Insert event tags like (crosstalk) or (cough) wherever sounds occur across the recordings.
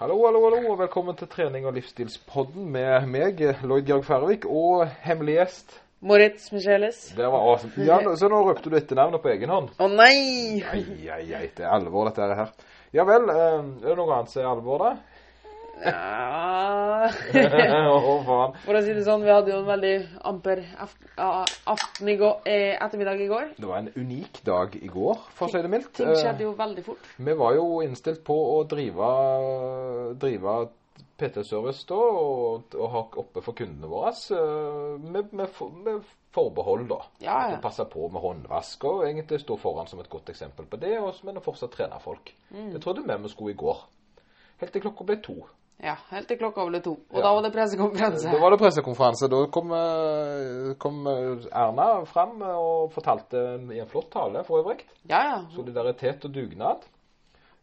Hallo, hallo, hallo, og velkommen til trening- og livsstilspodden med meg, Lloyd Georg Færvik, og hemmelig gjest. Moritz Micheles. Det var awesome. Ja, så nå røpte du etternavnet på egen hånd. Å nei! Nei, nei, nei, det er alvor dette her. Ja vel, eh, er det noe annet som er alvor da? Ja. (laughs) Faen. For å si det sånn, vi hadde jo en veldig amper aften i går, eh, ettermiddag i går. Det var en unik dag i går, for å si det mildt. Ting Eh, skjedde jo veldig fort. Vi var jo innstilt på å drive, drive PT-service da, og, og ha oppe for kundene våre, eh, med, med, med forbehold da. Ja, ja. vi passer på med håndvask, og egentlig stå foran som et godt eksempel på det, og, men å fortsatt trene folk. Mm. Det trodde vi vi skulle i går. Helt til klokka ble to. Ja, helt til klokka ble to. Og Ja. da var det pressekonferanse. Da var det pressekonferanse. Da kom, eh, kom Erna frem og fortalte i en flott tale for øvrig. Ja, ja. Solidaritet og dugnad.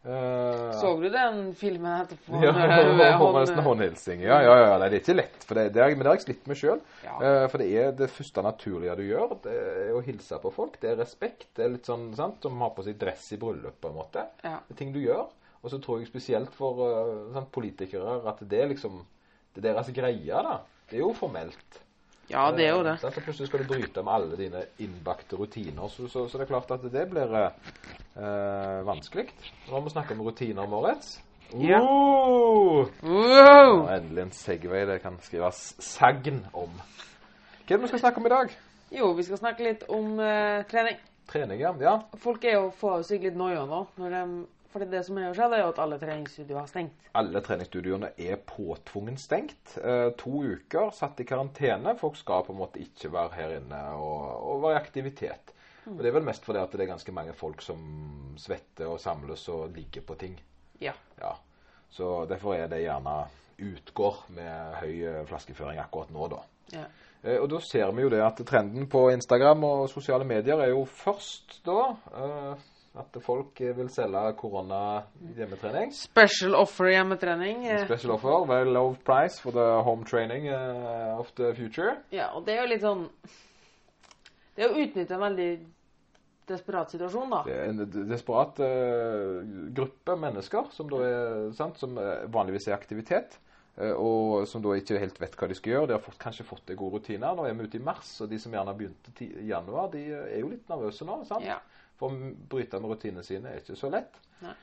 Uh, Så du den filmen etterpå? (laughs) Ja, hånd- håndhilsing. Ja, ja, ja. Det er ikke lett. For det, det er, men det har jeg slitt med sjøl. Ja. for det er det første naturlige du gjør. Det er å hilse på folk. Det er respekt. Det er litt sånn sant, som har på seg dress i bryllup, på en måte. Ja. Det er ting du gjør. Og så tror jeg spesielt for eh, sant, politikere at det er liksom Det er deres greie, da. Det er jo formelt. ja, det er jo det. Så plutselig skal du bryte med alle dine innbakte rutiner. Så, så, så det er klart at det blir eh, vanskelig. Nå må vi snakke om rutiner, Moritz. Ja. Uh! Wow! Ja, endelig en Segway det kan skrives sagn om. Hva er det vi skal snakke om i dag? Jo, vi skal snakke litt om eh, trening. Trening, ja. ja. Folk er jo får seg litt noia nå. Når de, for det som seg skjedd, er jo at alle treningsstudioer har stengt. Alle treningsstudioene er påtvungen stengt. Eh, to uker satt i karantene. Folk skal på en måte ikke være her inne og, og være i aktivitet. Og Det er vel mest fordi at det er ganske mange folk som svetter og samles og ligger på ting. Ja. Ja. Så derfor er det gjerne utgår med høy eh, flaskeføring akkurat nå, da. ja. Eh, Og da ser vi jo det at trenden på Instagram og sosiale medier er jo først da eh, at folk eh, vil selge korona hjemmetrening. Special offer hjemmetrening. eh, Special offer, very low price for the home training eh, of the future. Ja, og det er jo litt sånn Det er å utnytte en veldig desperat situasjon, da. Det er en desperat uh, gruppe mennesker som da er sant, som vanligvis er aktivitet. Og som da ikke helt vet hva de skal gjøre. De har fått, kanskje fått gode rutiner. Nå er vi ute i mars, og de som gjerne begynte i januar, de er jo litt nervøse nå. sant? Ja. For å bryte med rutinene sine er ikke så lett. Nei.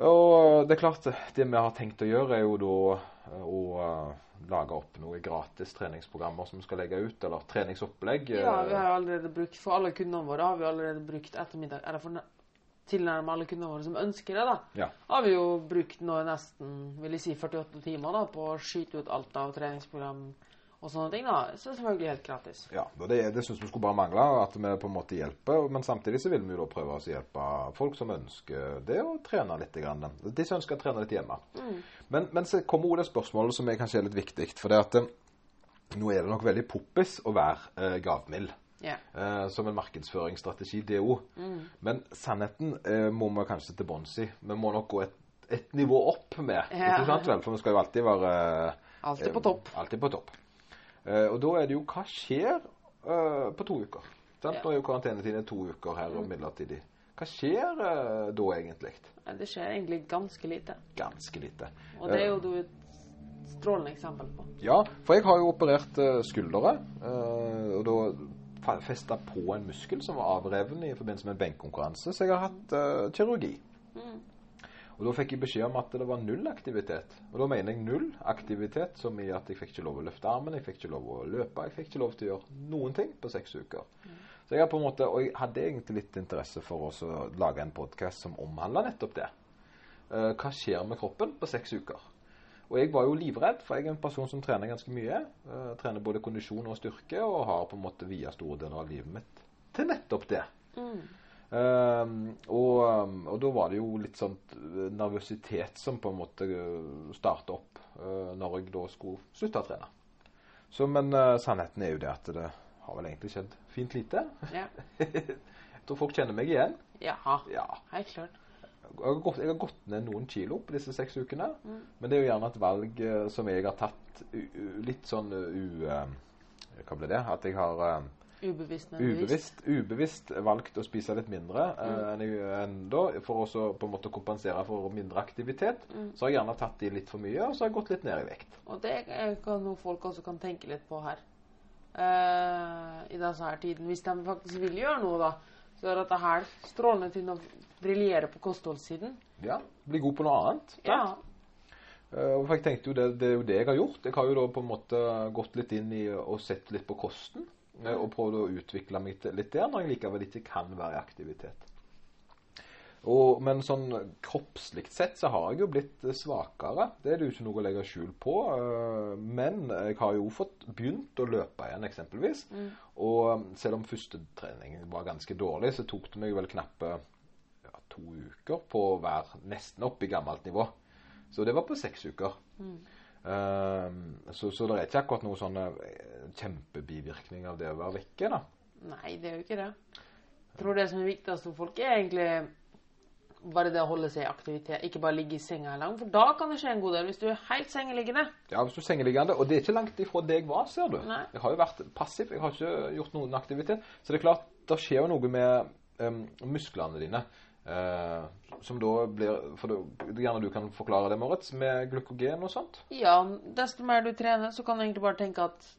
Og det er klart, det vi har tenkt å gjøre, er jo da eh, å eh, lage opp noen gratis treningsprogrammer som vi skal legge ut, eller treningsopplegg. ja, eh, vi har allerede brukt For alle kundene våre har vi allerede brukt ettermiddag Eller for tilnærmet alle kundene våre som ønsker det, da. Ja. Har vi jo brukt nå nesten vil jeg si 48 timer da på å skyte ut alt av treningsprogram og sånne ting. da. Så selvfølgelig helt gratis. Ja, og det, det syns vi skulle bare mangle, at vi på en måte hjelper. Men samtidig så vil vi jo da prøve å hjelpe folk som ønsker det, å trene litt. Grann. De som ønsker å trene litt hjemme. Men, men så kommer også det spørsmålet som er kanskje er litt viktig. For det at eh, nå er det nok veldig poppis å være eh, gavmild. Yeah. Eh, som en markedsføringsstrategi, det òg. Men sannheten eh, må vi kanskje til bunns i. Vi må nok gå et, et nivå opp med. Ja. Ikke sant vel? For vi skal jo alltid være Alltid på eh, topp. Alltid på topp. Eh, og da er det jo hva skjer eh, på to uker? Sant? Ja. Mm. Nå er jo karantenetiden to uker her og midlertidig. Hva skjer eh, da egentlig? Det skjer egentlig ganske lite. Ganske lite. Og det er jo du et strålende eksempel på. Ja, for jeg har jo operert uh, skuldre, eh, og da festa på en muskel som var avreven i forbindelse med en benkkonkurranse, så jeg har hatt kirurgi. Og da fikk jeg beskjed om at det var null aktivitet. Og da mener jeg null aktivitet, som i at jeg fikk ikke lov å løfte armen, jeg fikk ikke lov å løpe, jeg fikk ikke lov til å gjøre noen ting på seks uker. Så jeg har på en måte, og jeg hadde egentlig litt interesse for å lage en podkast som omhandler nettopp det. Uh, hva skjer med kroppen på seks uker? Og jeg var jo livredd, for jeg er en person som trener ganske mye. Uh, trener både kondisjon og styrke, og har på en måte via store deler av livet mitt til nettopp det. Um, og, um, og da var det jo litt sånn uh, nervøsitet som på en måte uh, starta opp uh, når jeg da skulle slutte å trene. Så, men uh, sannheten er jo det at det har vel egentlig skjedd fint lite. Ja. (laughs) jeg tror folk kjenner meg igjen. Jaha. Ja. Helt klart. Jeg har, gått, jeg har gått ned noen kilo på disse seks ukene. Men det er jo gjerne et valg uh, som jeg har tatt litt sånn u... hva ble det? At jeg har Ubevisst, ubevisst, ubevisst valgt å spise litt mindre eh, enn jeg- enn da, for å på en måte kompensere for mindre aktivitet. Så har jeg gjerne tatt i litt for mye, og så har jeg gått litt ned i vekt. Og det er noe folk også kan tenke litt på her. Eh, I disse her tiden. Hvis de faktisk vil gjøre noe, da, så er dette her strålende til å briljere på kostholdssiden. Ja, Bli god på noe annet. sant? Ja. Uh, for jeg tenkte jo det, det er jo det jeg har gjort. Jeg har jo da på en måte gått litt inn i og sett litt på kosten. Og prøvde å utvikle meg litt der, når jeg likevel ikke kan være i aktivitet. Og, men sånn kroppslig sett så har jeg jo blitt svakere. Det er det jo ikke noe å legge skjul på. eh, Men jeg har jo fått begynt å løpe igjen, eksempelvis. Og eh, selv om første trening var ganske dårlig, så tok det meg vel knappe ja, to uker på å være nesten oppe i gammelt nivå. Så det var på seks uker. Ehm, så, så det er ikke akkurat noen sånne Kjempebivirkninger kjempebivirkning av det å være vekke, da. Nei, det er jo ikke det. Jeg tror det som er viktigst for folk, er egentlig bare det å holde seg i aktivitet. Ikke bare ligge i senga lang, for da kan det skje en god del hvis du er helt sengeliggende. Ja, hvis du er sengeliggende, og det er ikke langt ifra det jeg var, ser du. Nei. Jeg har jo vært passiv, jeg har ikke gjort noen aktivitet. Så det er klart, det skjer jo noe med um, musklene dine. Eh, som da blir For det, gjerne du kan forklare det, Moritz, med glykogen og sånt. Ja, desto mer du trener, så kan du egentlig bare tenke at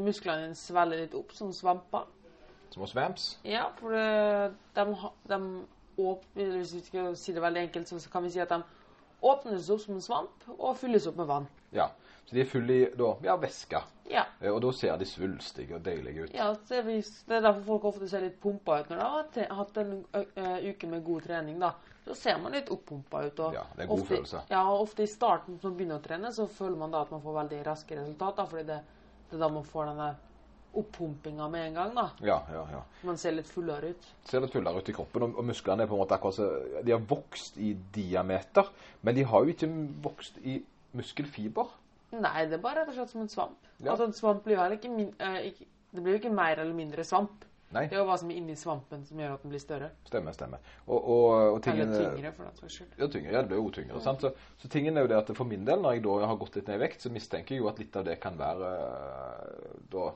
musklene dine svelger litt opp som svamper. Små svamps. Ja, for de, de åpner, Hvis vi skal si det veldig enkelt, så kan vi si at de åpnes opp som en svamp og fylles opp med vann. Ja. Så de er fulle i da, ja, væske. Ja. Eh, Og da ser de svulstige og deilige ut. Ja, Det er derfor folk ofte ser litt pumpa ut når de har hatt en uke med god trening. da. Så ser man litt oppumpa ut. Og Ja, det er god ofte, følelse. Ja, og ofte i starten når man begynner å trene, så føler man da at man får veldig raske resultater. fordi det, det er da man får denne oppumpinga med en gang. da. Ja, ja, ja. Man ser litt fullere ut. ser litt fullere ut i kroppen, og, og musklene er på en måte akkurat så De har vokst i diameter, men de har jo ikke vokst i muskelfiber. Nei, det er bare rett og slett som en svamp. Ja. Altså, en svamp blir heller ikke, min, eh, ikke Det blir jo ikke mer eller mindre svamp. Nei, Det er jo hva som er inni svampen som gjør at den blir større. stemmer, stemmer. Og, og, og tingen Eller tyngre, for den saks skyld. Ja, tyngre. Ja, det blir jo tyngre. sant? Så, så tingen er jo det at for min del, når jeg da har gått litt ned i vekt, så mistenker jeg jo at litt av det kan være øh, da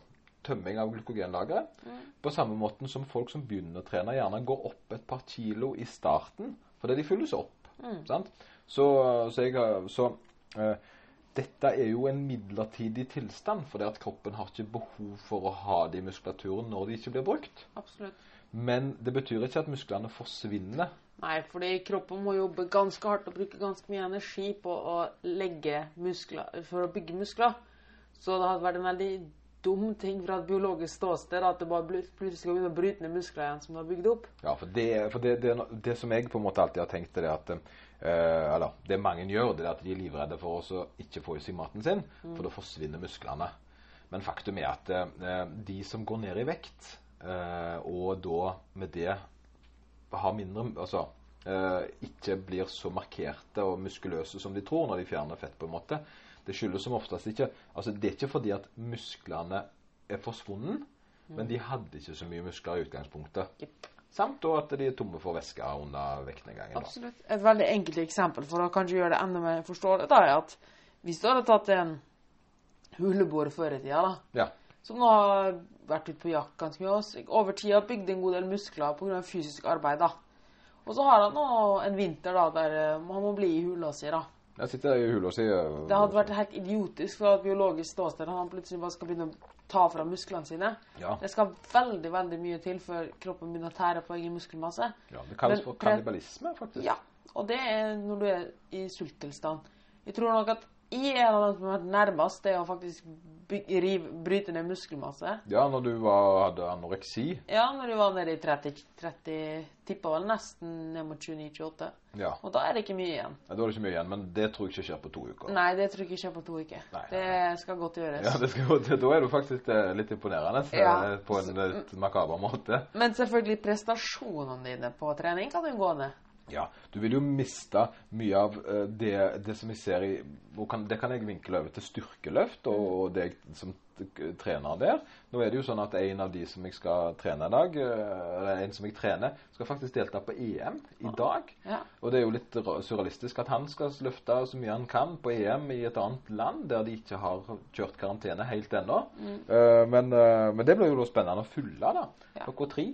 tømming av glykogenlageret. På samme måten som folk som begynner å trene, gjerne går opp et par kilo i starten, fordi de fylles opp. sant? Så, så, jeg, så uh, dette er jo en midlertidig tilstand, fordi at kroppen har ikke behov for å ha det i muskulaturen når de ikke blir brukt. Absolutt. Men det betyr ikke at musklene forsvinner. Nei, fordi kroppen må jobbe ganske hardt og bruke ganske mye energi på å legge muskler, for å bygge muskler. Så det hadde vært en veldig dum ting fra et biologisk ståsted at det bare plutselig skal begynne å bryte ned muskler igjen som du har bygd opp. Ja, for det, for det, det, det som jeg på en måte alltid har tenkt, er at øh, Eller det mange gjør, det er at de er livredde for å ikke få i seg maten sin, for da forsvinner musklene. Men faktum er at øh, de som går ned i vekt, øh, og da med det har mindre Altså ikke blir så markerte og muskuløse som de tror når de fjerner fett, på en måte. Det skyldes som oftest ikke Altså, det er ikke fordi at musklene er forsvunnet, men de hadde ikke så mye muskler i utgangspunktet. Yep. Samt og at de er tomme for væske under vektnedgangen. Absolutt. Et veldig enkelt eksempel for å kanskje gjøre det enda mer forståelig, da, er at hvis du hadde tatt en huleboer før i tida, da, Ja. som nå har vært ute på jakt ganske mye, over tid har bygd en god del muskler pga. fysisk arbeid, da. Og så har han nå en vinter da, der eh, han må bli i hula si, da. Jeg sitter i hula si. øh, Det hadde vært helt idiotisk fra et biologisk ståsted at han plutselig bare skal begynne å ta fra musklene sine. Ja. Det skal veldig veldig mye til før kroppen begynner å tære på egen muskelmasse. ja. Det kalles for kannibalisme, faktisk. Ja, og det er når du er i sulttilstand. Jeg tror nok at jeg er en av dem som har vært nærmest det å faktisk rive, bryte ned muskelmasse. Ja, når du var, hadde anoreksi. Ja, når du var nede i 30, 30 tippa vel nesten ned mot 29-28. Ja. Og da er det ikke mye igjen. ja. Da er det ikke mye igjen, men det tror jeg ikke skjer på to uker. Nei, det tror jeg ikke skjer på to uker. Nei, nei, Det skal godt gjøres. Ja, det skal, godt Da er du faktisk eh, litt imponerende Ja. eh, på en litt makaber måte. Men selvfølgelig, prestasjonene dine på trening kan jo gå ned. Ja, du vil jo miste mye av eh, det, det som vi ser i kan, Det kan jeg vinkle over til styrkeløft, og, og det jeg som trener der. Nå er det jo sånn at en av de som jeg skal trene i dag, eh, eller en som jeg trener, skal faktisk delta på EM i dag. Ja. Og det er jo litt surrealistisk at han skal løfte så mye han kan på EM i et annet land der de ikke har kjørt karantene helt ennå. Eh, men, men det blir jo da spennende å fylle da, Ja. klokka tre.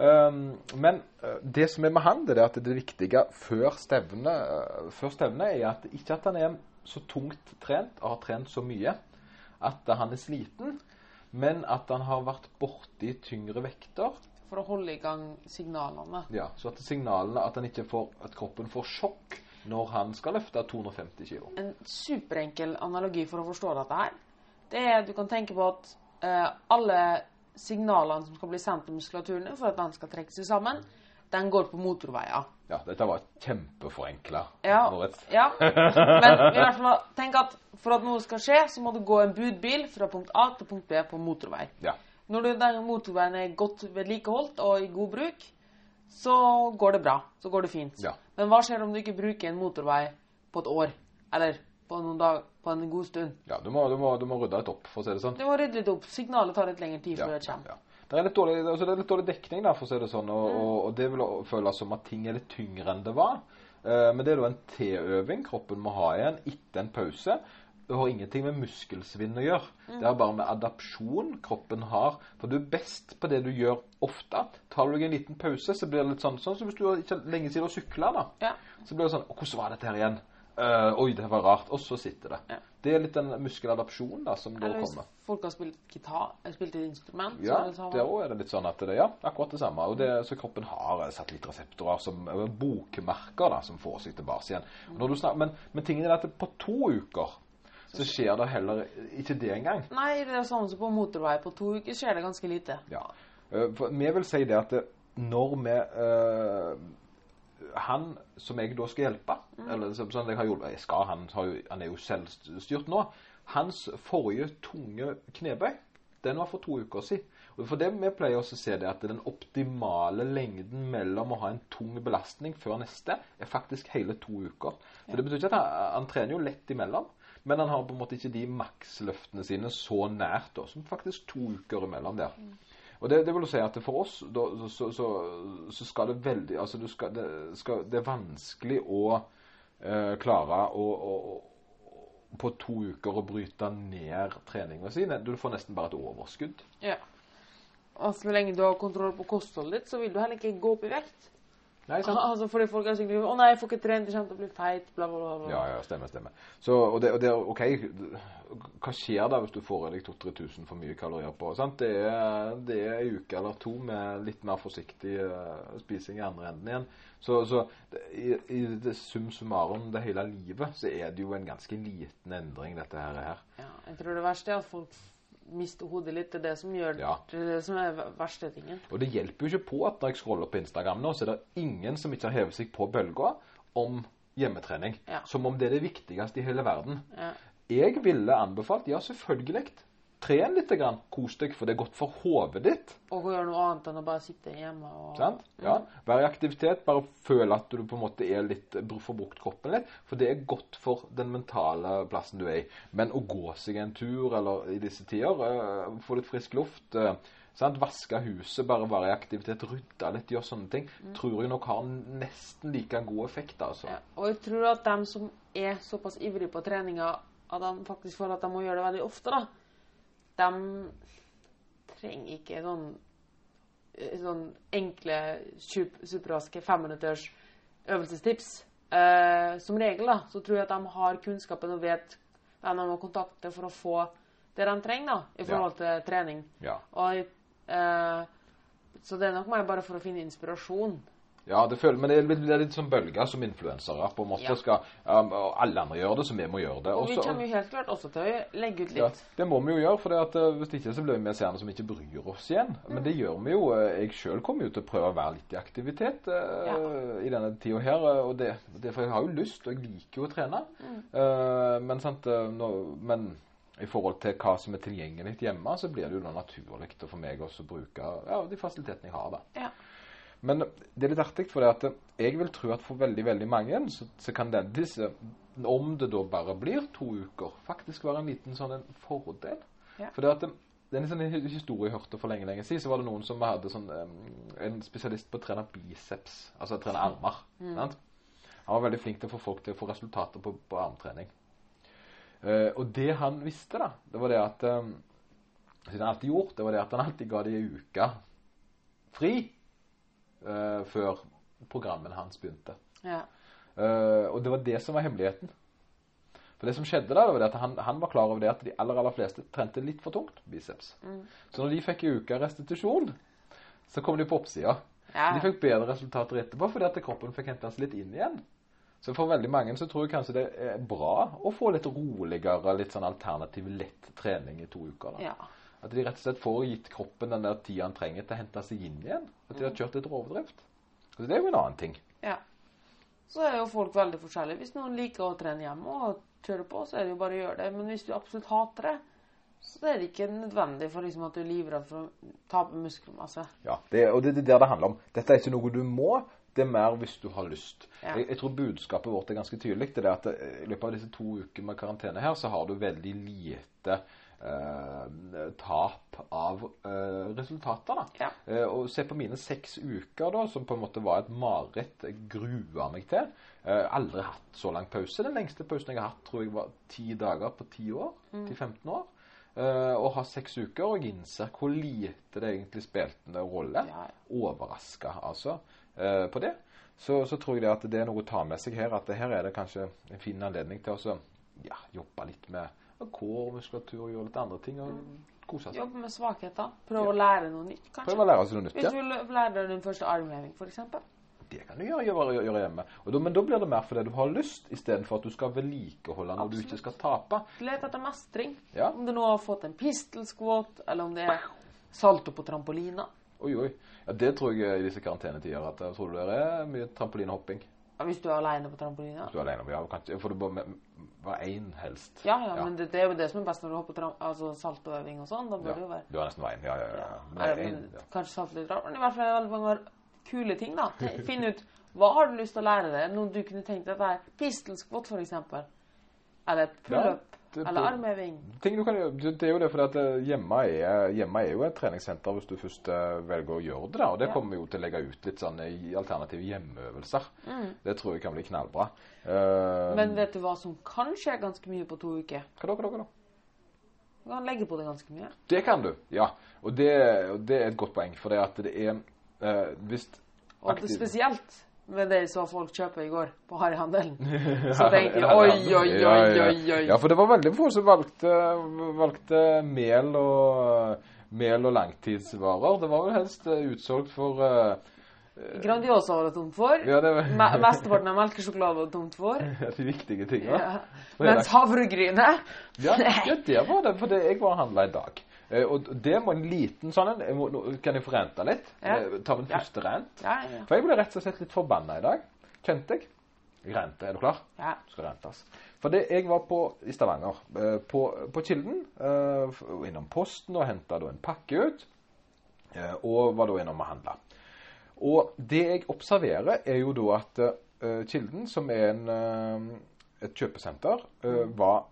Um, men eh, det som er med han, det er at det viktige før stevnet eh, før stevnet er at ikke at han er så tungt trent og har trent så mye at han er sliten, men at han har vært borti tyngre vekter. For å holde i gang signalene. Ja, så at signalene at, får, at kroppen får sjokk når han skal løfte 250 kg. En superenkel analogi for å forstå dette her, det er at du kan tenke på at eh, alle signalene som skal bli sendt til muskulaturen for at den skal trekke seg sammen, den går på motorveier. Ja, dette var kjempeforenkla. Ja, ja. Men i hvert fall tenk at for at noe skal skje, så må det gå en budbil fra punkt A til punkt B på motorvei. Ja. Når den motorveien er godt vedlikeholdt og i god bruk, så går det bra. Så går det fint. Ja. Men hva skjer om du ikke bruker en motorvei på et år? Eller på noen dag, på en god stund? ja du, må, du, må, du må rydde litt opp, for å si det sånn. Du må rydde litt opp. Signalet tar litt lengre tid Ja, før det kommer. ja. Det er dårlig, altså det er litt dårlig dekning, da, for å si det sånn, og, og, og det vil føles som at ting er litt tyngre enn det var. Eh, men det er da en T-øving kroppen må ha igjen etter en pause. Det har ingenting med muskelsvinn å gjøre. Det er bare med adapsjon kroppen har. For du er best på det du gjør ofte. Tar du deg en liten pause, så blir det litt sånn, sånn som hvis du har ikke lenge siden har sykla, da. Ja. Så blir det sånn «Å, Hvordan var dette her igjen? Eh, oi, det var rart. Og så sitter det. Ja. Det er litt den muskeladapsjonen da, som da Eller hvis kommer. folk har spilt gitar, spilt et instrument. Ja, er det òg er det litt sånn at det ja, akkurat det samme. Og det, så kroppen har eh, satellittreseptorer som eh, bokmerker da, som får seg tilbake igjen. Og Når du snak, men, men tingen er at på to uker så skjer det heller ikke det engang. Nei, det er sånn som på motorvei. På to uker skjer det ganske lite. Ja. Uh, vi vil si det at det, når vi eh, Han som jeg da skal hjelpe, eller så- sånn jeg har hjulpet Jeg skal, han, har jo, han er jo selvstyrt nå. Hans forrige tunge knebøy, den var for to uker siden. Og for det vi pleier også å se det at den optimale lengden mellom å ha en tung belastning før neste, er faktisk hele to uker. Så det betyr ikke at han, han trener jo lett imellom. Men han har på en måte ikke de maksløftene sine så nært, da, som faktisk to uker imellom der. Og det, det vil si at for oss da, så, så, så skal det veldig Altså skal, det, skal, det er vanskelig å eh, klare å, å på to uker å bryte ned treninga si. Du får nesten bare et overskudd. Ja. Og så lenge du har kontroll på kostholdet ditt, så vil du heller ikke gå opp i vekt. Nei, sant? Altså, fordi folk er sikkert 'Å nei, jeg får ikke trent, jeg kommer til å bli feit', bla, bla, bla. Ja, ja, stemmer, stemmer. Så, og det, og det, OK, hva skjer da hvis du får i deg 2000-3000 for mye kalorier på? Sant? Det er, det er en uke eller to med litt mer forsiktig uh, spising i andre enden igjen. Så, så i, i det sum summarum det hele livet, så er det jo en ganske liten endring, dette her. Ja, jeg tror det verste er at folk mister hodet litt. Det er det som gjør Ja. det, som er verste tingen. Og det hjelper jo ikke på at når jeg scroller på Instagram nå, så er det ingen som ikke har hevet seg på bølga om hjemmetrening. Ja. Som om det er det viktigste i hele verden. Ja. Jeg ville anbefalt, ja selvfølgelig, tren litt, grann, kos deg, for det er godt for hodet ditt. Og gjøre noe annet enn å bare sitte hjemme og Sant? Ja. Vær i aktivitet, bare føle at du på en måte er litt, får brukt kroppen litt. For det er godt for den mentale plassen du er i. Men å gå seg en tur, eller i disse tider, uh, få litt frisk luft uh, sant? Vaske huset, bare være i aktivitet, rydde litt, gjøre sånne ting, tror jeg nok har nesten like god effekt, altså. Ja, og jeg tror at dem som er såpass ivrige på treninga at de faktisk føler at de må gjøre det veldig ofte, da, de trenger ikke sånn, sånn enkle, sup- superraske femminutters øvelsestips. Eh, som regel da, så tror jeg at de har kunnskapen og vet hvem de må kontakte for å få det de trenger da, i forhold til trening. Ja. Og, eh, så det er nok meg bare for å finne inspirasjon. Ja, det føler, men det er litt, sånn bølger som influensere. på en måte Ja. skal, um, og Alle andre gjør det, så vi må gjøre det. Og vi kommer jo helt klart også til å legge ut litt. Ja, det må vi jo gjøre, for det at, eh, hvis ikke så blir vi mer seende som ikke bryr oss igjen. Men det gjør vi jo. eh, Jeg sjøl kommer jo til å prøve å være litt i aktivitet eh, i denne tida her. Og det, det, for jeg har jo lyst, og jeg liker jo å trene. Eh, men, sant, nå, men i forhold til hva som er tilgjengelig hjemme, så blir det jo da naturlig for meg også å bruke ja, de fasilitetene jeg har. da. Ja. Men det er litt artig, for det at jeg vil tro at for veldig veldig mange så, så kan den, disse, om det da bare blir to uker, faktisk være en liten sånn en fordel. Ja. For det at det, er en sånn historie jeg hørte for lenge lenge siden. Så var det noen som hadde sånn em, En spesialist på å trene biceps, altså trene armer. Sant? Han var veldig flink til å få folk til å få resultater på, på armtrening. Uh, og det han visste, da, det var det at um, Siden han alltid gjort, det var det at han alltid ga de ei uke fri eh, før programmene hans begynte. Ja. Uh, og det var det som var hemmeligheten. For det som skjedde da, det var det at han, han var klar over det at de aller, aller fleste trente litt for tungt biceps. Så når de fikk i uke restitusjon, så kom de på oppsida. Ja. De fikk bedre resultater etterpå fordi at kroppen fikk henta seg litt inn igjen. Så for veldig mange så tror jeg kanskje det er bra å få litt roligere, litt sånn alternativ lett trening i to uker. da. ja. At de rett og slett får gitt kroppen den der tida han trenger til å hente seg inn igjen. At de har kjørt litt rovdrift. Så det er jo en annen ting. Ja. Så er jo folk veldig forskjellige. Hvis noen liker å trene hjemme og kjøre på, så er det jo bare å gjøre det. Men hvis du absolutt hater det, så er det ikke nødvendig for liksom at du er livredd for å tape muskelmasse. Ja, det, og det er der det handler om. Dette er ikke noe du må, det er mer hvis du har lyst. Ja. Jeg, jeg tror budskapet vårt er ganske tydelig. Det er det at eh, i løpet av disse to uker med karantene her, så har du veldig lite eh, tap av eh, resultater. da. Ja. Eh, og se på mine seks uker, da, som på en måte var et mareritt jeg grua meg til. Eh, aldri hatt så lang pause. Den lengste pausen jeg har hatt, tror jeg var ti dager på ti år. Mm. 10-15 år. Eh, og har seks uker, og jeg innser hvor lite det egentlig spilte en rolle. Ja. Overraska, altså, eh, på det. Så, så tror jeg det at det er noe å ta med seg her. At det her er det kanskje en fin anledning til å ja, jobbe litt med core, muskulatur, og gjøre litt andre ting. og kose seg. Jobbe med svakheter. Prøve å lære noe nytt, kanskje. Prøve å lære seg noe nytt. ja. Hvis du vil lære deg din første armheving, f.eks. Det kan du gjøre, gjøre, gjøre hjemme. Da, men da blir det mer fordi du har lyst, istedenfor at du skal vedlikeholde når du ikke skal tape. Let etter mestring. Ja. Om du nå har fått en pistol squat, eller om det er salto på trampolina. Oi, oi. Ja, det tror jeg i disse karantenetider. at Jeg tror det er mye trampolinehopping. Ja, hvis du er alene på trampolina. Hvis du er alene. Ja, kanskje, for du med- være én, helst. Ja, ja, men det, det er jo det som er best når du hopper tram altså saltoøving og sånn. Da bør Ja, det jo være Du har nesten veien. Ja, ja, ja. ja. Men, en, ja. Kanskje salte litt rart, men i hvert fall er det veldig mange kule ting. da. Finn ut hva har du lyst til å lære deg. Noe du kunne tenkt deg at det er pistol squat, f.eks. Eller pullup. Det- eller. Ting du kan gjøre, det er jo det fordi at eh, hjemme er, hjemme er jo et treningssenter hvis du først eh, velger å gjøre det. da, Og det Ja. kommer vi jo til å legge ut litt sånne i- alternative hjemmeøvelser. Mm. Det tror jeg kan bli knallbra. Uh, Men vet du hva som kan skje ganske mye på to uker? hva da, hva da, hva da? Du kan legge på det ganske mye. Det kan du, ja. Og det, og det er et godt poeng. For det at det er uh, Hvis Og det spesielt med det jeg så folk kjøpe i går på Harryhandelen. (laughs) Så tenkte jeg oi, oi, oi, oi, oi. Ja, for det var veldig få som valgte, valgte mel og mel og langtidsvarer. Det var vel helst eh, utsolgt for uh, Grandiosa var det tomt for. Ja, det var Me- Mesteparten av melkesjokolade var det tomt for. (laughs) de viktige tingene. Ja. Mens havregrynet Ja, (laughs) ja, det var det. For det, jeg var og handla i dag. Eh, og det må en liten sånn en Kan jeg få renta litt? Ja. Eh, Ta min første rent. Ja, ja. For jeg ble rett og slett litt forbanna i dag. Kjente jeg. Rente. Er du klar? ja. skal rentes. For det, jeg var på, i Stavanger, eh, på, på Kilden, innom posten og henta en pakke ut. Og var da innom og handla. Og det jeg observerer, er jo da at Kilden, som er en, et kjøpesenter, var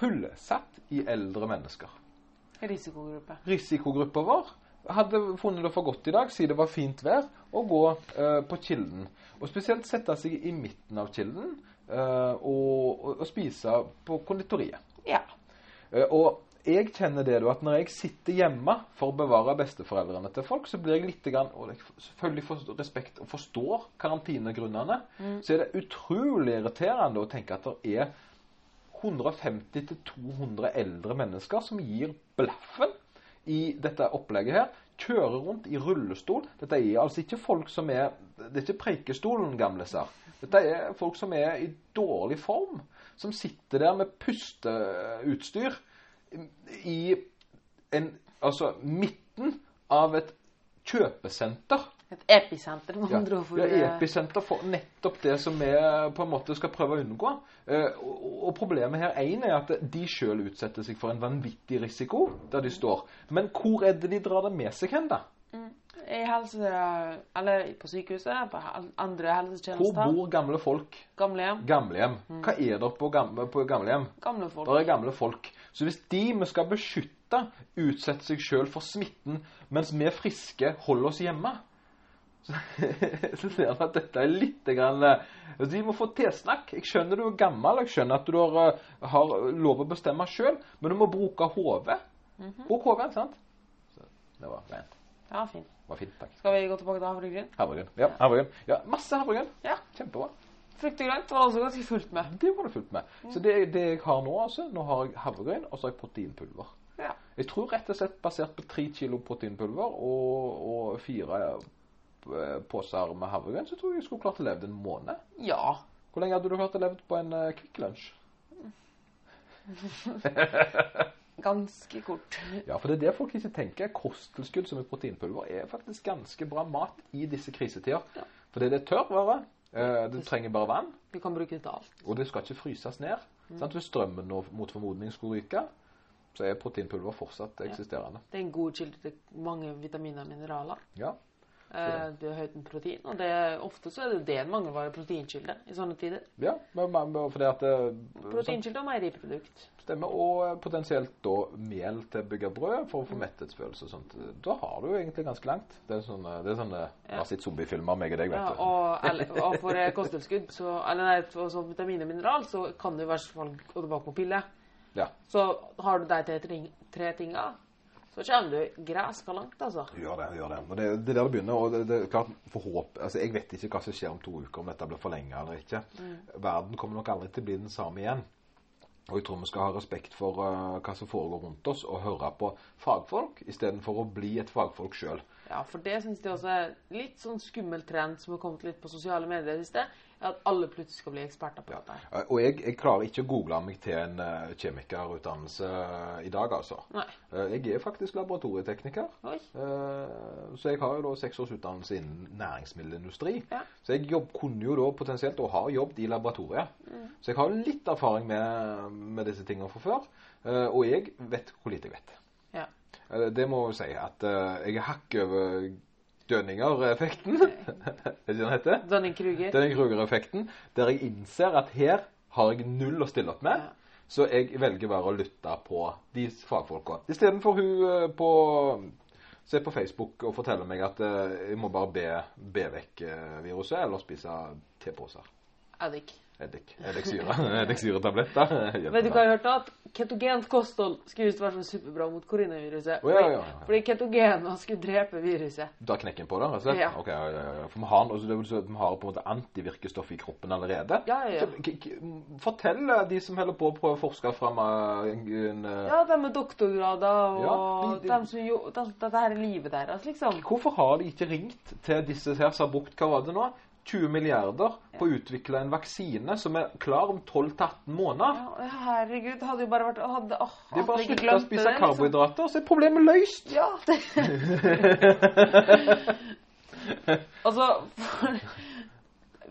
fullsatt i eldre mennesker. Risikogruppe. Risikogruppa vår hadde funnet det for godt i dag, siden det var fint vær, å gå eh, på Kilden. Og spesielt sette seg i midten av Kilden eh, og, og, og spise på konditoriet. Ja. Eh, og jeg kjenner det da, at når jeg sitter hjemme for å bevare besteforeldrene til folk, så blir jeg litt grann, og jeg selvfølgelig for respekt og forstår karantinegrunnene, så er det utrolig irriterende å tenke at det er 150-200 eldre mennesker som gir blaffen i dette opplegget her. Kjører rundt i rullestol. Dette er altså ikke folk som er Det er ikke Preikestolen, gamle. Dette er folk som er i dårlig form. Som sitter der med pusteutstyr i en Altså midten av et kjøpesenter. Et episenter, med Ja, andre ord. ja, episenter for nettopp det som vi på en måte skal prøve å unngå. Eh, og, og problemet her én er at de sjøl utsetter seg for en vanvittig risiko der de står. Men hvor er det de drar det med seg hen, da? I helse... Eller på sykehuset, på andre helsetjenester. Hvor bor gamle folk? Gamlehjem. Gamlehjem. Hva er det på, gamle, på gamlehjem? Gamle folk. Der er gamle folk Så hvis de vi skal beskytte, utsetter seg sjøl for smitten, mens vi friske holder oss hjemme så, (laughs) så ser vi at dette er litt grann, altså, Vi må få tilsnakk. Jeg skjønner du er gammel, jeg skjønner at du har, eh, har lov å bestemme sjøl, men du må bruke hodet. Mm -hmm. Bruk hodet, sant? Så det var rent. Ja, fint. Var fint, takk. Skal vi gå tilbake til havregryn? Havregryn. Ja, havregryn. Ja, masse havregryn. Ja. Kjempebra. Frukt og grønt var altså ganske fullt med. Det var det fullt med. Mm. Så det, det, jeg har nå, altså Nå har jeg havregryn, og så har jeg proteinpulver. Ja. Jeg tror rett og slett basert på tre kilo proteinpulver og, og fire Eh, poser med havregryn, så tror jeg jeg skulle klart å leve en måned. Ja. Hvor lenge hadde du klart å leve på en uh, Kvikk Lunsj? (laughs) ganske kort. Ja, for det er det folk ikke tenker. Kosttilskudd som er proteinpulver er faktisk ganske bra mat i disse krisetider. Ja. Fordi det er tørrvare. Uh, du trenger bare vann. Du kan bruke det til alt. Og det skal ikke fryses ned. Mm. Hvis strømmen mot formodning skulle ryke, så er proteinpulver fortsatt eksisterende. Ja. Det er en god kilde til mange vitaminer og mineraler. Ja. Eh, det er høyt med protein. Og det, ofte så er det det en mangelvare proteinkilde i sånne tider. Ja, men, fordi at det, Proteinkilde og meieriprodukt. Stemmer. Og eh, potensielt da mel til å bygge brød for å få metthetsfølelse og sånt. Da har du egentlig ganske langt. Det er sånne, det er sånne ja. har sett zombiefilmer, meg og deg, vet ja, og, og for kosttilskudd, så, eller nei, for så vitamin og mineral, så kan du i hvert fall gå tilbake på pille. Ja. Så har du de tre, tre tinga, så kommer du græska langt, altså. Gjør det. gjør det. Og det, det er der det begynner. og det, det er klart, for håp, altså Jeg vet ikke hva som skjer om to uker, om dette blir forlenget eller ikke. Mm. Verden kommer nok aldri til å bli den samme igjen. Og jeg tror vi skal ha respekt for uh, hva som foregår rundt oss, og høre på fagfolk istedenfor å bli et fagfolk sjøl. Ja, for det syns jeg også er litt sånn skummel trend som har kommet litt på sosiale medier i sted. At alle plutselig skal bli eksperter på dette. Ja. Og jeg, jeg, klarer ikke å google meg til en uh, kjemikerutdannelse uh, i dag, altså. Nei. Uh, jeg er faktisk laboratorietekniker. så jeg har jo da seks års utdannelse innen næringsmiddelindustri. Ja. Så jeg jobb, kunne jo da potensielt og har jobbet i laboratoriet. Mm. Så jeg har litt erfaring med, med disse tingene fra før. og jeg vet hvor lite jeg vet. Ja. det må jeg si. At jeg er hakk over Dønninger-effekten. (laughs) er det den heter? Dønning-Kruger. Dønning-Kruger-effekten. Der jeg innser at her har jeg null å stille opp med. Ja. Så jeg velger bare å lytte på de fagfolka. Istedenfor hun eh, på Se på Facebook og fortelle meg at eh, jeg må bare be, be vekk eh, viruset eller spise teposer. Eddik. Eddik. Eddiksyre. (laughs) Eddiksyretabletter. Vet du hva jeg har hørt? At ketogent kosthold skulle visst være så superbra mot koronaviruset. Oh, ja, ja, ja. Fordi ketogena skulle drepe viruset. Da knekken på det, rett og slett? Ja. Ok, ja, ja, For vi har, altså, vi har på en måte antivirkestoff i kroppen allerede. Ja, ja, ja. Fortell eh, de som holder på å prøve å forske fram en, eh, Ja, de med doktorgrader og de, de, de som jo, Dette er livet deres, liksom. Hvorfor har de ikke ringt til disse her som har brukt Hva var det nå? 20 milliarder på å utvikle en vaksine som er klar om 12-18 måneder. Ja, herregud, det hadde jo bare vært hadde, åh, De bare slutta å spise liksom. karbohydrater, så er problemet løst. Ja. (laughs) altså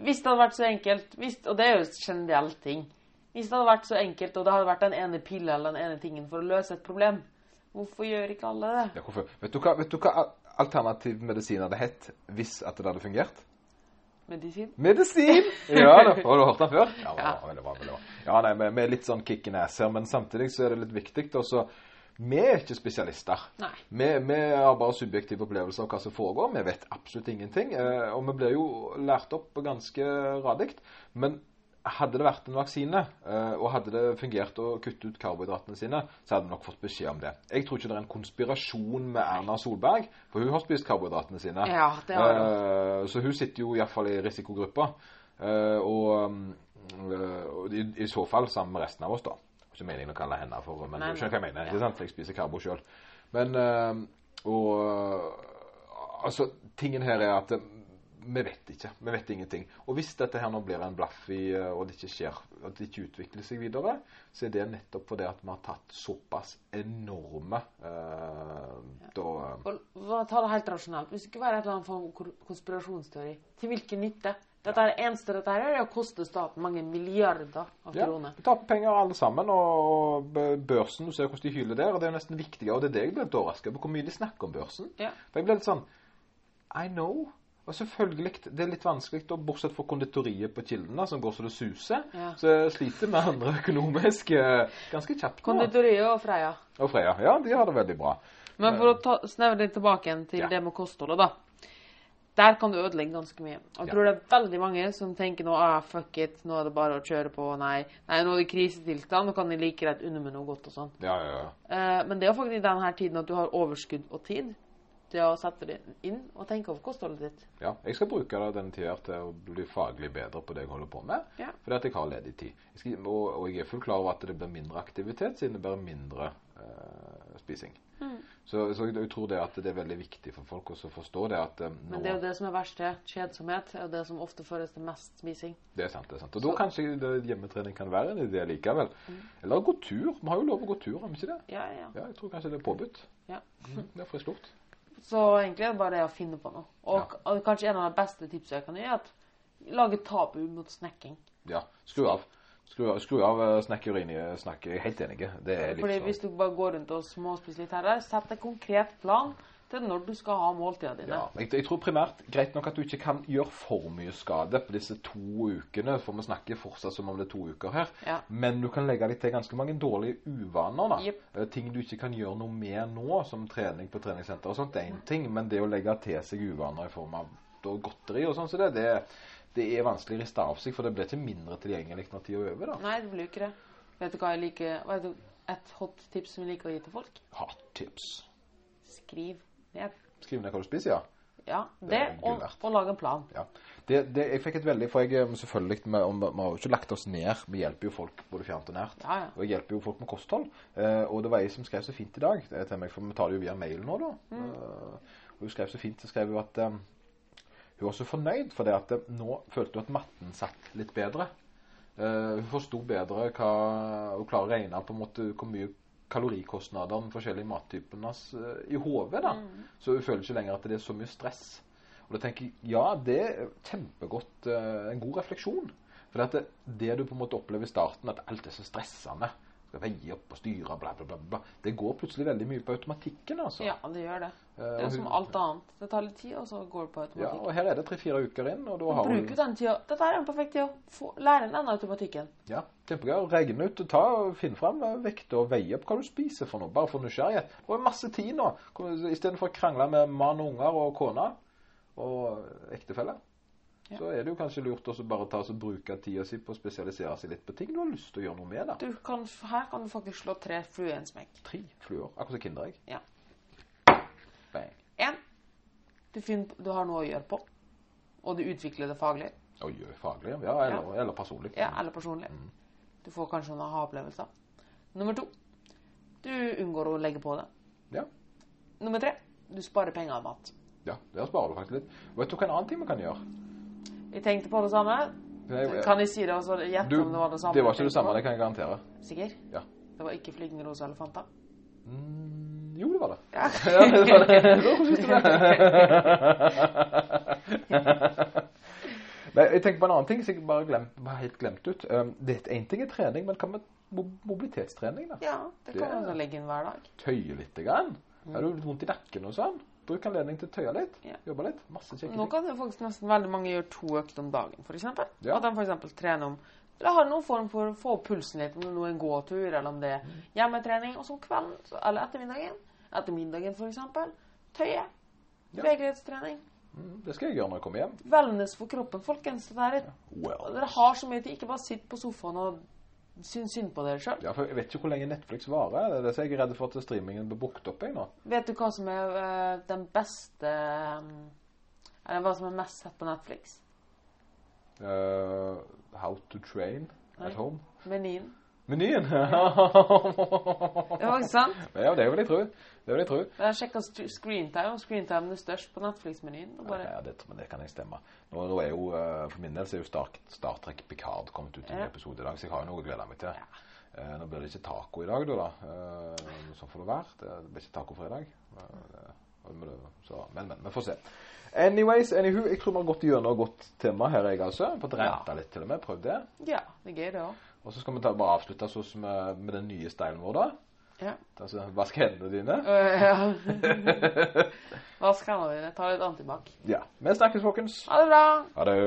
Hvis det hadde vært så enkelt, hvis, og det er jo en generell ting Hvis det hadde vært så enkelt, og det hadde vært den ene pilla eller den ene tingen for å løse et problem, hvorfor gjør ikke alle det? Ja. Vet du hva, vet du hva alternativ medisin hadde hett hvis at det hadde fungert? Medisin? Medisin! (laughs) Ja, da, har du hørt den før? Ja, ja. Veldig bra, veldig bra. ja nei, vi, vi er litt sånn kick in ass her, men samtidig så er det litt viktig også vi er ikke spesialister. Vi, vi, har bare subjektive opplevelser av hva som foregår. Vi vet absolutt ingenting. Eh, og vi blir jo lært opp ganske radikt. Men hadde det vært en vaksine, eh, og hadde det fungert å kutte ut karbohydratene sine, så hadde vi nok fått beskjed om det. Jeg tror ikke det er en konspirasjon med Erna Solberg, for hun har spist karbohydratene sine. Ja, det har hun. Eh, så hun sitter jo iallfall i risikogruppa. Eh, og, og i, i, så fall sammen med resten av oss, da. Ikke meningen å kalle henne for Men du skjønner hva jeg mener. ikke sant? Jeg spiser karbo sjøl. Men Og Altså, tingen her er at vi vet ikke. Vi vet ingenting. Og hvis dette her nå blir en blaff i, eh, og det ikke skjer, at det ikke utvikler seg videre, så er det nettopp fordi at vi har tatt såpass enorme uh, da og, Ta det helt rasjonelt. Hvis det ikke var et eller annet form konspirasjonsteori, til hvilken nytte? Dette er eneste dette her er å koste staten mange milliarder av kroner. Ja, vi taper penger alle sammen, og børsen, du ser hvordan de hyler der, og det er nesten viktigere. Og det er det jeg ble litt overrasket over, hvor mye de snakker om børsen. Ja. For jeg ble litt sånn I know Og selvfølgelig, det er litt vanskelig, da, bortsett fra konditoriet på Kilden, som går så det suser. Ja. Så sliter med andre økonomisk eh, ganske kjapt nå. Konditoriet og Freia. Og Freia, Ja, de har det veldig bra. Men for å ta, snevre litt tilbake igjen til Ja. det med kostholdet, da. Der kan du ødelegge ganske mye. Jeg jeg Ja. tror det er veldig mange som tenker nå ah, fuck it, nå er det bare å kjøre på. Nei, nei nå er det krisetilstand, nå kan de like greit unne med noe godt og sånn. Ja, ja, ja. Eh, men det er jo faktisk i denne tiden at du har overskudd og tid til å sette det inn og tenke over kostholdet ditt. ja. Jeg skal bruke da denne tida til å bli faglig bedre på det jeg holder på med. Ja. Fordi at jeg har ledig tid. Jeg skal, og, og jeg er fullt klar over at det blir mindre aktivitet, siden det blir mindre eh, spising. Mm. Så, så jeg tror det at det er veldig viktig for folk å forstå det at eh, Men det er jo det som er verste. Kjedsomhet er det som ofte føres til mest spising. Det er sant. det er sant. Og da kanskje det, hjemmetrening kan være en idé likevel. Eller gå tur. Vi har jo lov å gå tur, har vi ikke det? Ja, ja. Ja, jeg tror kanskje det er påbudt. ja. Mm, det er frisk luft. Så egentlig er det bare det å finne på noe. Og ja. kanskje en av de beste tipsene jeg kan gi, er at lage tabu mot snekking. Ja, skru av. Skru av, skru av eh, snekkeriet. Snakk, jeg er helt enig. Det er Fordi livsfarlig. hvis du bare går rundt og småspiser litt her og der, sett en konkret plan til når du skal ha måltidene dine. Ja, jeg, jeg tror primært greit nok at du ikke kan gjøre for mye skade på disse to ukene, for vi snakker fortsatt som om det er to uker her. Ja. Men du kan legge deg til ganske mange dårlige uvaner. da. Jep. Eh, Ting du ikke kan gjøre noe med nå, som trening på treningssenter og sånt, det er én ting. Men det å legge til seg uvaner i form av godteri og sånn, så det, det, det er vanskelig å riste av seg, for det blir ikke mindre tilgjengelig når tida er over. da. Nei, det blir jo ikke det. Vet du hva jeg liker Vet du et hot tips som jeg liker å gi til folk? Hot tips. Skriv ned. Skriv ned hva du spiser, ja. Ja, Det det, og, og lage en plan. Ja. Det, det, jeg fikk et veldig For jeg eh, selvfølgelig Vi har jo ikke lagt oss ned. Vi hjelper jo folk både fjernt og nært. Ja, ja. Og jeg hjelper jo folk med kosthold. Eh, og det var ei som skrev så fint i dag det er til meg, for vi tar det jo via mail nå, da. Mm. Eh, og hun skrev så fint, så skrev hun at um, hun var så fornøyd for det at eh, nå følte hun at matten satt litt bedre. Uh, hun forsto bedre hva Hun klarer å regne på en måte hvor mye kalorikostnader den forskjellige mattyper eh, i hodet. da. Så hun føler ikke lenger at det er så mye stress. Og da tenker jeg, ja, det er kjempegodt, eh, en god refleksjon. For det, det du på en måte opplever i starten, at alt er så stressende, skal veie opp og styre, bla, bla, bla, bla, det går plutselig veldig mye på automatikken, altså. Ja, det gjør det. Eh, Det er som alt annet. Det tar litt tid, og så går det på Ja, og her er det tre-fire uker inn, og da har Bruk hun den tida. Dette er en perfekt tid å lære den automatikken. Ja, kjempegøy. Regne ut ta, finn fram eh, vekt og veie opp hva du spiser for noe, bare for nysgjerrighet. Det er masse tid nå, istedenfor å krangle med mann unger og kone og ektefelle. Ja. Så er det jo kanskje lurt også bare ta og bruke tida si på å spesialisere seg litt på ting du har lyst til å gjøre noe med. da. Du kan, her kan du faktisk slå tre fluer i en smekk. Tre fluer, akkurat som Kinderegg. Ja. Bang. En, du, finner, du har noe å gjøre på, og du utvikler det faglig. Å gjøre faglig, ja, eller, eller personlig. Ja, eller personlig. Du får kanskje noen aha-opplevelser. Nummer to, du unngår å legge på det. Ja. Nummer tre, du sparer penger av mat. ja, der sparer du faktisk litt. Vet du hva en annen ting man kan gjøre? Jeg tenkte på det samme. Kan jeg si det, og så gjette om det var det samme? det var ikke det samme, det kan jeg garantere. Sikker? Ja. Det var ikke flygende rosa elefanter? Mm, jo, det var det. Ja. (laughs) Ja, det var det. (laughs) Nei, jeg tenker på en annen ting som jeg bare, glemt, bare helt glemt ut. Um, det er en ting er trening, men hva med mobilitetstrening? da? ja, det kan man legge inn hver dag. Tøye litt. Grann. Har du litt vondt i nakken og sånn? Bruk anledning til å tøye litt. Ja. Jobbe litt. Masse kjekke Nå kan jo faktisk nesten veldig mange gjøre to økter om dagen, f.eks. Ja. At de f.eks. trener om Eller har noen form for å få opp pulsen litt, om det nå er en gåtur, eller om det er hjemmetrening. Og så om kvelden eller ettermiddagen, ettermiddagen f.eks. tøye. Bevegelighetstrening. Mm, det skal jeg gjøre når jeg kommer hjem. Wellness for kroppen, folkens. Det er, Well. dere har så mye tid. Ikke bare sitt på sofaen og syns synd på dere sjøl. Ja, for Jeg vet ikke hvor lenge Netflix varer. Det er det jeg er redd for at streamingen blir brukt opp. i nå. Vet du hva som er uh, den beste um, Eller hva som er mest sett på Netflix? Uh, how to train Nei. at home. Menyen. Menyen! (laughs) Det var ikke sant? ja, det vil jeg tro. Det vil jeg tro. Jeg har sjekka screentime, og screentime er størst på Netflix-menyen. Bare, Ja, det, men det kan jeg stemme. Nå, nå er jo, eh, For min del så er jo Star, Star Trek Picard kommet ut i en Ja. episode i dag, så jeg har jo noe å glede meg til. Eh, nå blir det ikke taco i dag, da. da. Eh, sånn får det være. Det blir ikke tacofredag. Eh, men, men, men. Vi får se. Anyways, anywho, jeg tror vi har gått gjennom godt tema her, jeg altså. Fått renta litt til og med. Prøvd det. ja, det er gøy, det òg. Og så skal vi bare avslutte sånn med, med den nye stylen vår, da. Ja. Altså, vask hendene dine. Ja. (laughs) Vask hendene dine. Ta litt antibac. Ja. Vi snakkes, folkens. Ha det bra. Ha det.